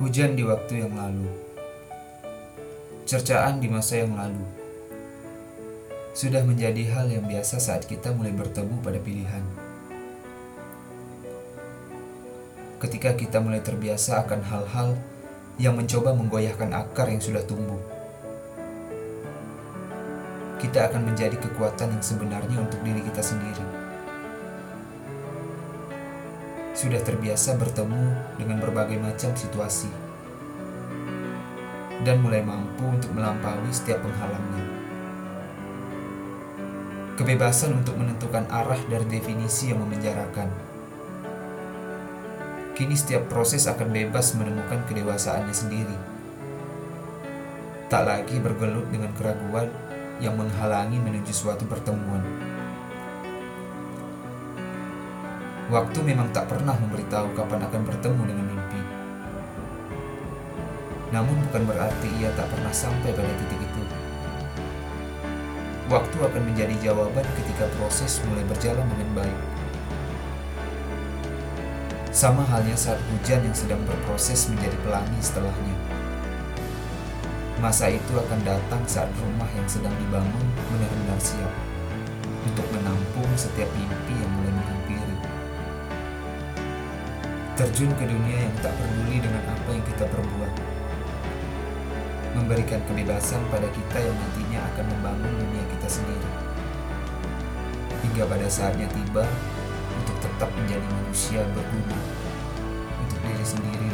Hujan di waktu yang lalu, cercaan di masa yang lalu, sudah menjadi hal yang biasa saat kita mulai bertemu pada pilihan. Ketika kita mulai terbiasa akan hal-hal yang mencoba menggoyahkan akar yang sudah tumbuh, kita akan menjadi kekuatan yang sebenarnya untuk diri kita sendiri. Sudah terbiasa bertemu dengan berbagai macam situasi dan mulai mampu untuk melampaui setiap penghalangnya. Kebebasan untuk menentukan arah dari definisi yang memenjarakan. Kini setiap proses akan bebas menemukan kedewasaannya sendiri. Tak lagi bergelut dengan keraguan yang menghalangi menuju suatu pertemuan. Waktu memang tak pernah memberitahu kapan akan bertemu dengan mimpi. Namun bukan berarti ia tak pernah sampai pada titik itu. Waktu akan menjadi jawaban ketika proses mulai berjalan dengan baik. Sama halnya saat hujan yang sedang berproses menjadi pelangi setelahnya. Masa itu akan datang saat rumah yang sedang dibangun benar-benar siap untuk menampung setiap mimpi yang Terjun ke dunia yang tak peduli dengan apa yang kita perbuat. Memberikan kebebasan pada kita yang nantinya akan membangun dunia kita sendiri. Hingga pada saatnya tiba untuk tetap menjadi manusia berguna untuk diri sendiri